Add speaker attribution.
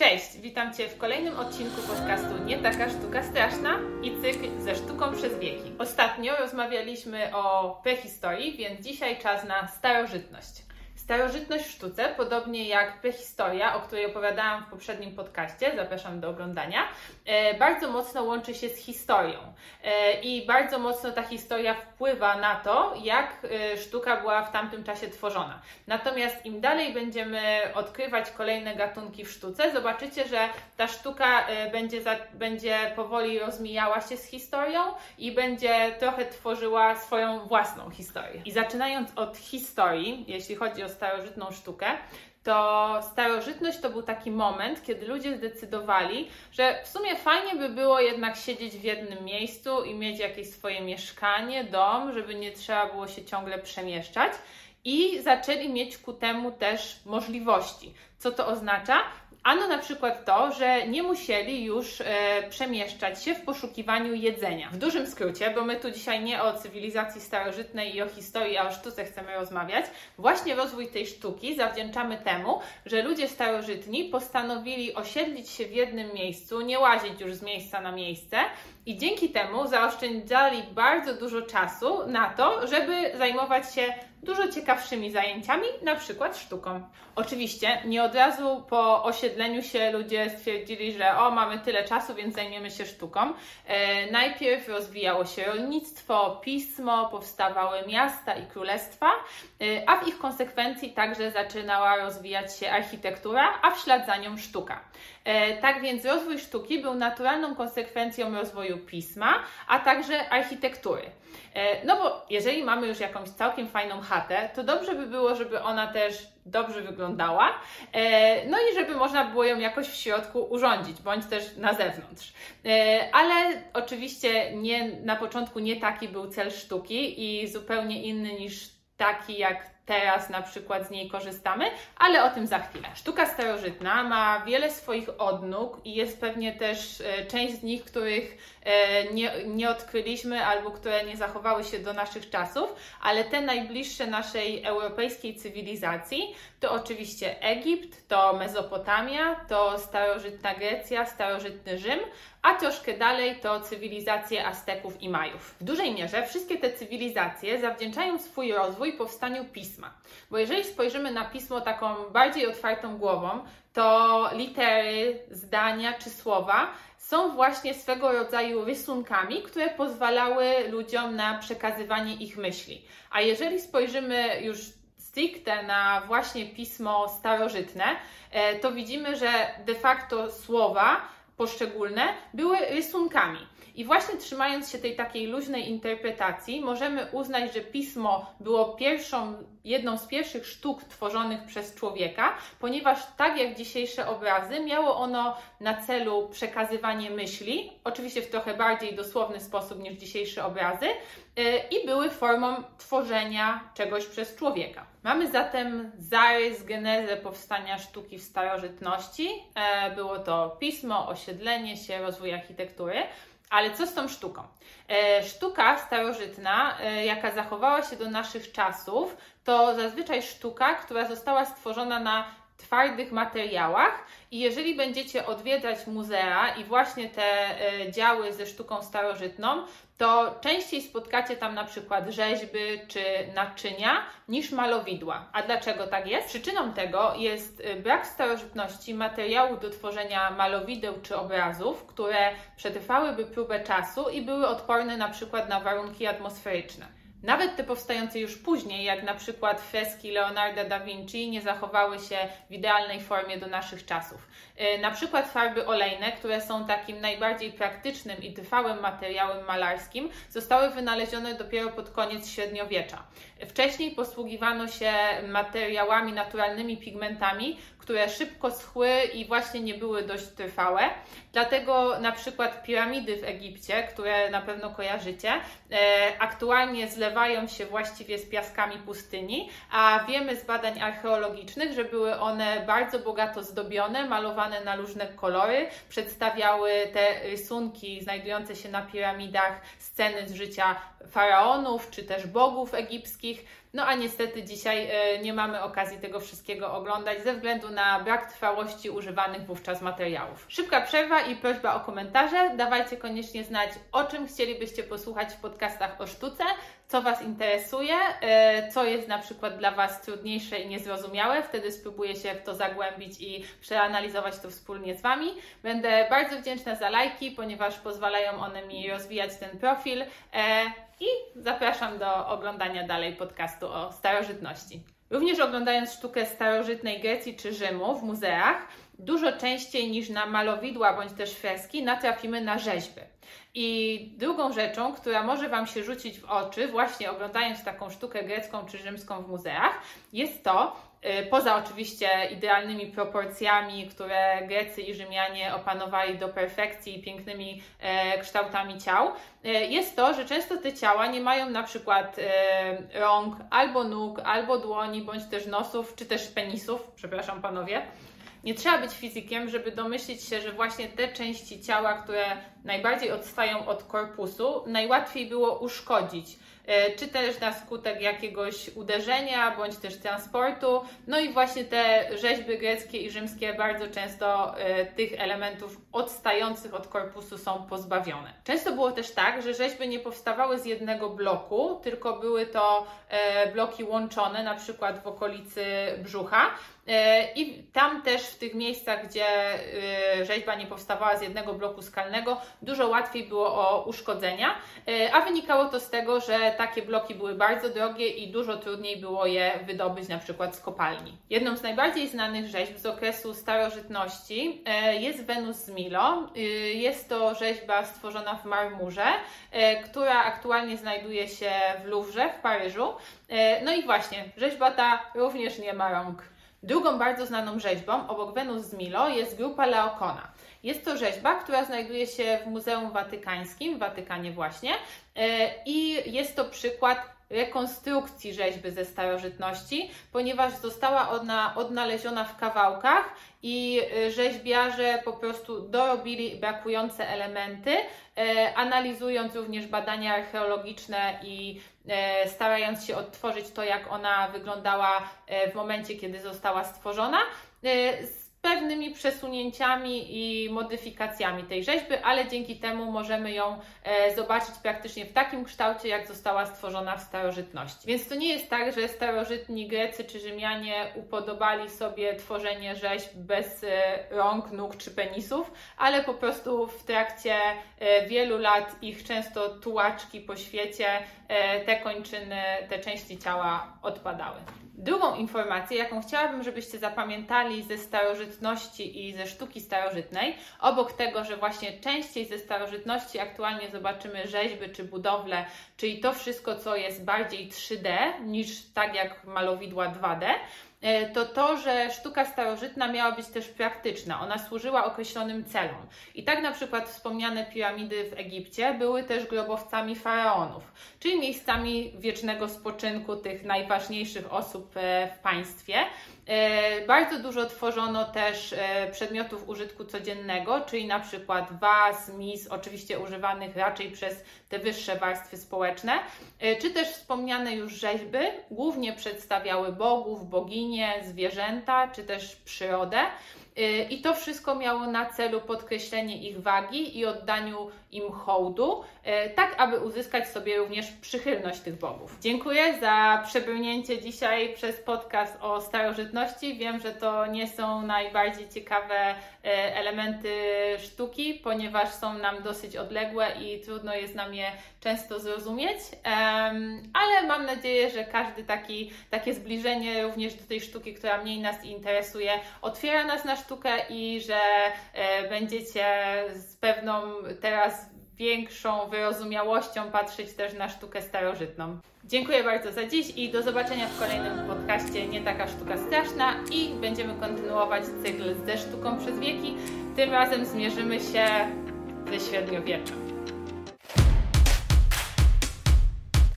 Speaker 1: Cześć, witam Cię w kolejnym odcinku podcastu Nie taka sztuka straszna i cykl ze sztuką przez wieki. Ostatnio rozmawialiśmy o prehistorii, więc dzisiaj czas na starożytność. Starożytność w sztuce, podobnie jak prehistoria, o której opowiadałam w poprzednim podcaście, zapraszam do oglądania, e, bardzo mocno łączy się z historią. E, I bardzo mocno ta historia wpływa na to, jak e, sztuka była w tamtym czasie tworzona. Natomiast im dalej będziemy odkrywać kolejne gatunki w sztuce, zobaczycie, że ta sztuka będzie, za, będzie powoli rozmijała się z historią i będzie trochę tworzyła swoją własną historię. I zaczynając od historii, jeśli chodzi o starożytną sztukę, to starożytność to był taki moment, kiedy ludzie zdecydowali, że w sumie fajnie by było jednak siedzieć w jednym miejscu i mieć jakieś swoje mieszkanie, dom, żeby nie trzeba było się ciągle przemieszczać. I zaczęli mieć ku temu też możliwości. Co to oznacza? Ano na przykład to, że nie musieli już e, przemieszczać się w poszukiwaniu jedzenia. W dużym skrócie, bo my tu dzisiaj nie o cywilizacji starożytnej i o historii, a o sztuce chcemy rozmawiać, właśnie rozwój tej sztuki zawdzięczamy temu, że ludzie starożytni postanowili osiedlić się w jednym miejscu, nie łazić już z miejsca na miejsce i dzięki temu zaoszczędzali bardzo dużo czasu na to, żeby zajmować się dużo ciekawszymi zajęciami, na przykład sztuką. Oczywiście nie od razu po osiedleniu się ludzie stwierdzili, że o, mamy tyle czasu, więc zajmiemy się sztuką. E, najpierw rozwijało się rolnictwo, pismo, powstawały miasta i królestwa, e, a w ich konsekwencji także zaczynała rozwijać się architektura, a w ślad za nią sztuka. E, tak więc rozwój sztuki był naturalną konsekwencją rozwoju pisma, a także architektury. E, no bo jeżeli mamy już jakąś całkiem fajną chatę, to dobrze by było, żeby ona też dobrze wyglądała, e, no i żeby można było ją jakoś w środku urządzić, bądź też na zewnątrz. Ale oczywiście nie, na początku nie taki był cel sztuki i zupełnie inny niż taki, jak teraz na przykład z niej korzystamy, ale o tym za chwilę. Sztuka starożytna ma wiele swoich odnóg i jest pewnie też e, część z nich, których e, nie, nie odkryliśmy albo które nie zachowały się do naszych czasów, ale te najbliższe naszej europejskiej cywilizacji to oczywiście Egipt, to Mezopotamia, to starożytna Grecja, starożytny Rzym, a troszkę dalej to cywilizacje Azteków i Majów. W dużej mierze wszystkie te cywilizacje zawdzięczają swój rozwój powstaniu pisma. Bo jeżeli spojrzymy na pismo taką bardziej otwartą głową, to litery, zdania czy słowa są właśnie swego rodzaju rysunkami, które pozwalały ludziom na przekazywanie ich myśli. A jeżeli spojrzymy już stricte na właśnie pismo starożytne, e, to widzimy, że de facto słowa poszczególne były rysunkami. I właśnie trzymając się tej takiej luźnej interpretacji, możemy uznać, że pismo było pierwszą, jedną z pierwszych sztuk tworzonych przez człowieka, ponieważ tak jak dzisiejsze obrazy, miało ono na celu przekazywanie myśli, oczywiście w trochę bardziej dosłowny sposób niż dzisiejsze obrazy, y, i były formą tworzenia czegoś przez człowieka. Mamy zatem zarys, genezę powstania sztuki w starożytności. E, było to pismo, osiedlenie się, rozwój architektury. Ale co z tą sztuką? E, sztuka starożytna, e, jaka zachowała się do naszych czasów, to zazwyczaj sztuka, która została stworzona na twardych materiałach i jeżeli będziecie odwiedzać muzea i właśnie te e, działy ze sztuką starożytną, to częściej spotkacie tam na przykład rzeźby czy naczynia niż malowidła. A dlaczego tak jest? Przyczyną tego jest e, brak starożytności materiałów do tworzenia malowideł czy obrazów, które przetrwałyby próbę czasu i były odporne na przykład na warunki atmosferyczne. Nawet te powstające już później, jak na przykład freski Leonarda da Vinci, nie zachowały się w idealnej formie do naszych czasów. E, na przykład farby olejne, które są takim najbardziej praktycznym i trwałym materiałem malarskim, zostały wynalezione dopiero pod koniec średniowiecza. Wcześniej posługiwano się materiałami naturalnymi, pigmentami, które szybko schły i właśnie nie były dość trwałe. Dlatego na przykład piramidy w Egipcie, które na pewno kojarzycie, e, aktualnie zlewają się właściwie z piaskami pustyni, a wiemy z badań archeologicznych, że były one bardzo bogato zdobione, malowane na różne kolory, przedstawiały te rysunki znajdujące się na piramidach sceny z życia faraonów czy też bogów egipskich. wszystkich No a niestety dzisiaj e, nie mamy okazji tego wszystkiego oglądać ze względu na brak trwałości używanych wówczas materiałów. Szybka przerwa i prośba o komentarze. Dawajcie koniecznie znać, o czym chcielibyście posłuchać w podcastach o sztuce, co Was interesuje, e, co jest na przykład dla Was trudniejsze i niezrozumiałe. Wtedy spróbuję się w to zagłębić i przeanalizować to wspólnie z Wami. Będę bardzo wdzięczna za lajki, ponieważ pozwalają one mi rozwijać ten profil. E, I zapraszam do oglądania dalej podcastu o starożytności. Również oglądając sztukę starożytnej Grecji czy Rzymu w muzeach, dużo częściej niż na malowidła bądź też freski natrafimy na rzeźby. I drugą rzeczą, która może Wam się rzucić w oczy, właśnie oglądając taką sztukę grecką czy rzymską w muzeach, jest to, poza oczywiście idealnymi proporcjami, które Grecy i Rzymianie opanowali do perfekcji i pięknymi e, kształtami ciał, e, jest to, że często te ciała nie mają na przykład e, rąk, albo nóg, albo dłoni, bądź też nosów, czy też penisów, przepraszam panowie. Nie trzeba być fizykiem, żeby domyślić się, że właśnie te części ciała, które najbardziej odstają od korpusu, najłatwiej było uszkodzić czy też na skutek jakiegoś uderzenia bądź też transportu. No i właśnie te rzeźby greckie i rzymskie bardzo często e, tych elementów odstających od korpusu są pozbawione. Często było też tak, że rzeźby nie powstawały z jednego bloku, tylko były to e, bloki łączone, na przykład w okolicy brzucha. I tam też w tych miejscach, gdzie rzeźba nie powstawała z jednego bloku skalnego, dużo łatwiej było o uszkodzenia, a wynikało to z tego, że takie bloki były bardzo drogie i dużo trudniej było je wydobyć na przykład z kopalni. Jedną z najbardziej znanych rzeźb z okresu starożytności e, jest Wenus z Milo. E, jest to rzeźba stworzona w marmurze, e, która aktualnie znajduje się w Louvre w Paryżu. No i właśnie, rzeźba ta również nie ma rąk. Drugą bardzo znaną rzeźbą obok Wenus z Milo jest grupa Laokona. Jest to rzeźba, która znajduje się w Muzeum Watykańskim, w Watykanie właśnie e, i jest to przykład rekonstrukcji rzeźby ze starożytności, ponieważ została ona odnaleziona w kawałkach i e, rzeźbiarze po prostu dorobili brakujące elementy, e, analizując również badania archeologiczne i starając się odtworzyć to, jak ona wyglądała w momencie, kiedy została stworzona pewnymi przesunięciami i modyfikacjami tej rzeźby, ale dzięki temu możemy ją e, zobaczyć praktycznie w takim kształcie, jak została stworzona w starożytności. Więc to nie jest tak, że starożytni Grecy czy Rzymianie upodobali sobie tworzenie rzeźb bez e, rąk, nóg czy penisów, ale po prostu w trakcie e, wielu lat ich często tułaczki po świecie, te kończyny, te części ciała odpadały. Drugą informację, jaką chciałabym, żebyście zapamiętali ze starożytności i ze sztuki starożytnej, obok tego, że właśnie częściej ze starożytności aktualnie zobaczymy rzeźby czy budowle, czyli to wszystko, co jest bardziej 3D niż tak jak malowidła 2D, E, to to, że sztuka starożytna miała być też praktyczna. Ona służyła określonym celom. I tak na przykład wspomniane piramidy w Egipcie były też grobowcami faraonów, czyli miejscami wiecznego spoczynku tych najważniejszych osób e, w państwie. E, bardzo dużo tworzono też e, przedmiotów użytku codziennego, czyli na przykład was, mis, oczywiście używanych raczej przez te wyższe warstwy społeczne, e, czy też wspomniane już rzeźby, głównie przedstawiały bogów, boginie, zwierzęta, czy też przyrodę. I to wszystko miało na celu podkreślenie ich wagi i oddaniu im hołdu, e, tak aby uzyskać sobie również przychylność tych bogów. Dziękuję za przebrnięcie dzisiaj przez podcast o starożytności. Wiem, że to nie są najbardziej ciekawe e, elementy sztuki, ponieważ są nam dosyć odległe i trudno jest nam je często zrozumieć, ale mam nadzieję, że każdy taki, takie zbliżenie również do tej sztuki, która mniej nas interesuje, otwiera nas na sztukę i że e, będziecie z pewną teraz większą wyrozumiałością patrzeć też na sztukę starożytną. Dziękuję bardzo za dziś i do zobaczenia w kolejnym podcaście Nie taka sztuka straszna i będziemy kontynuować cykl ze sztuką przez wieki. Tym razem zmierzymy się ze średniowieczem.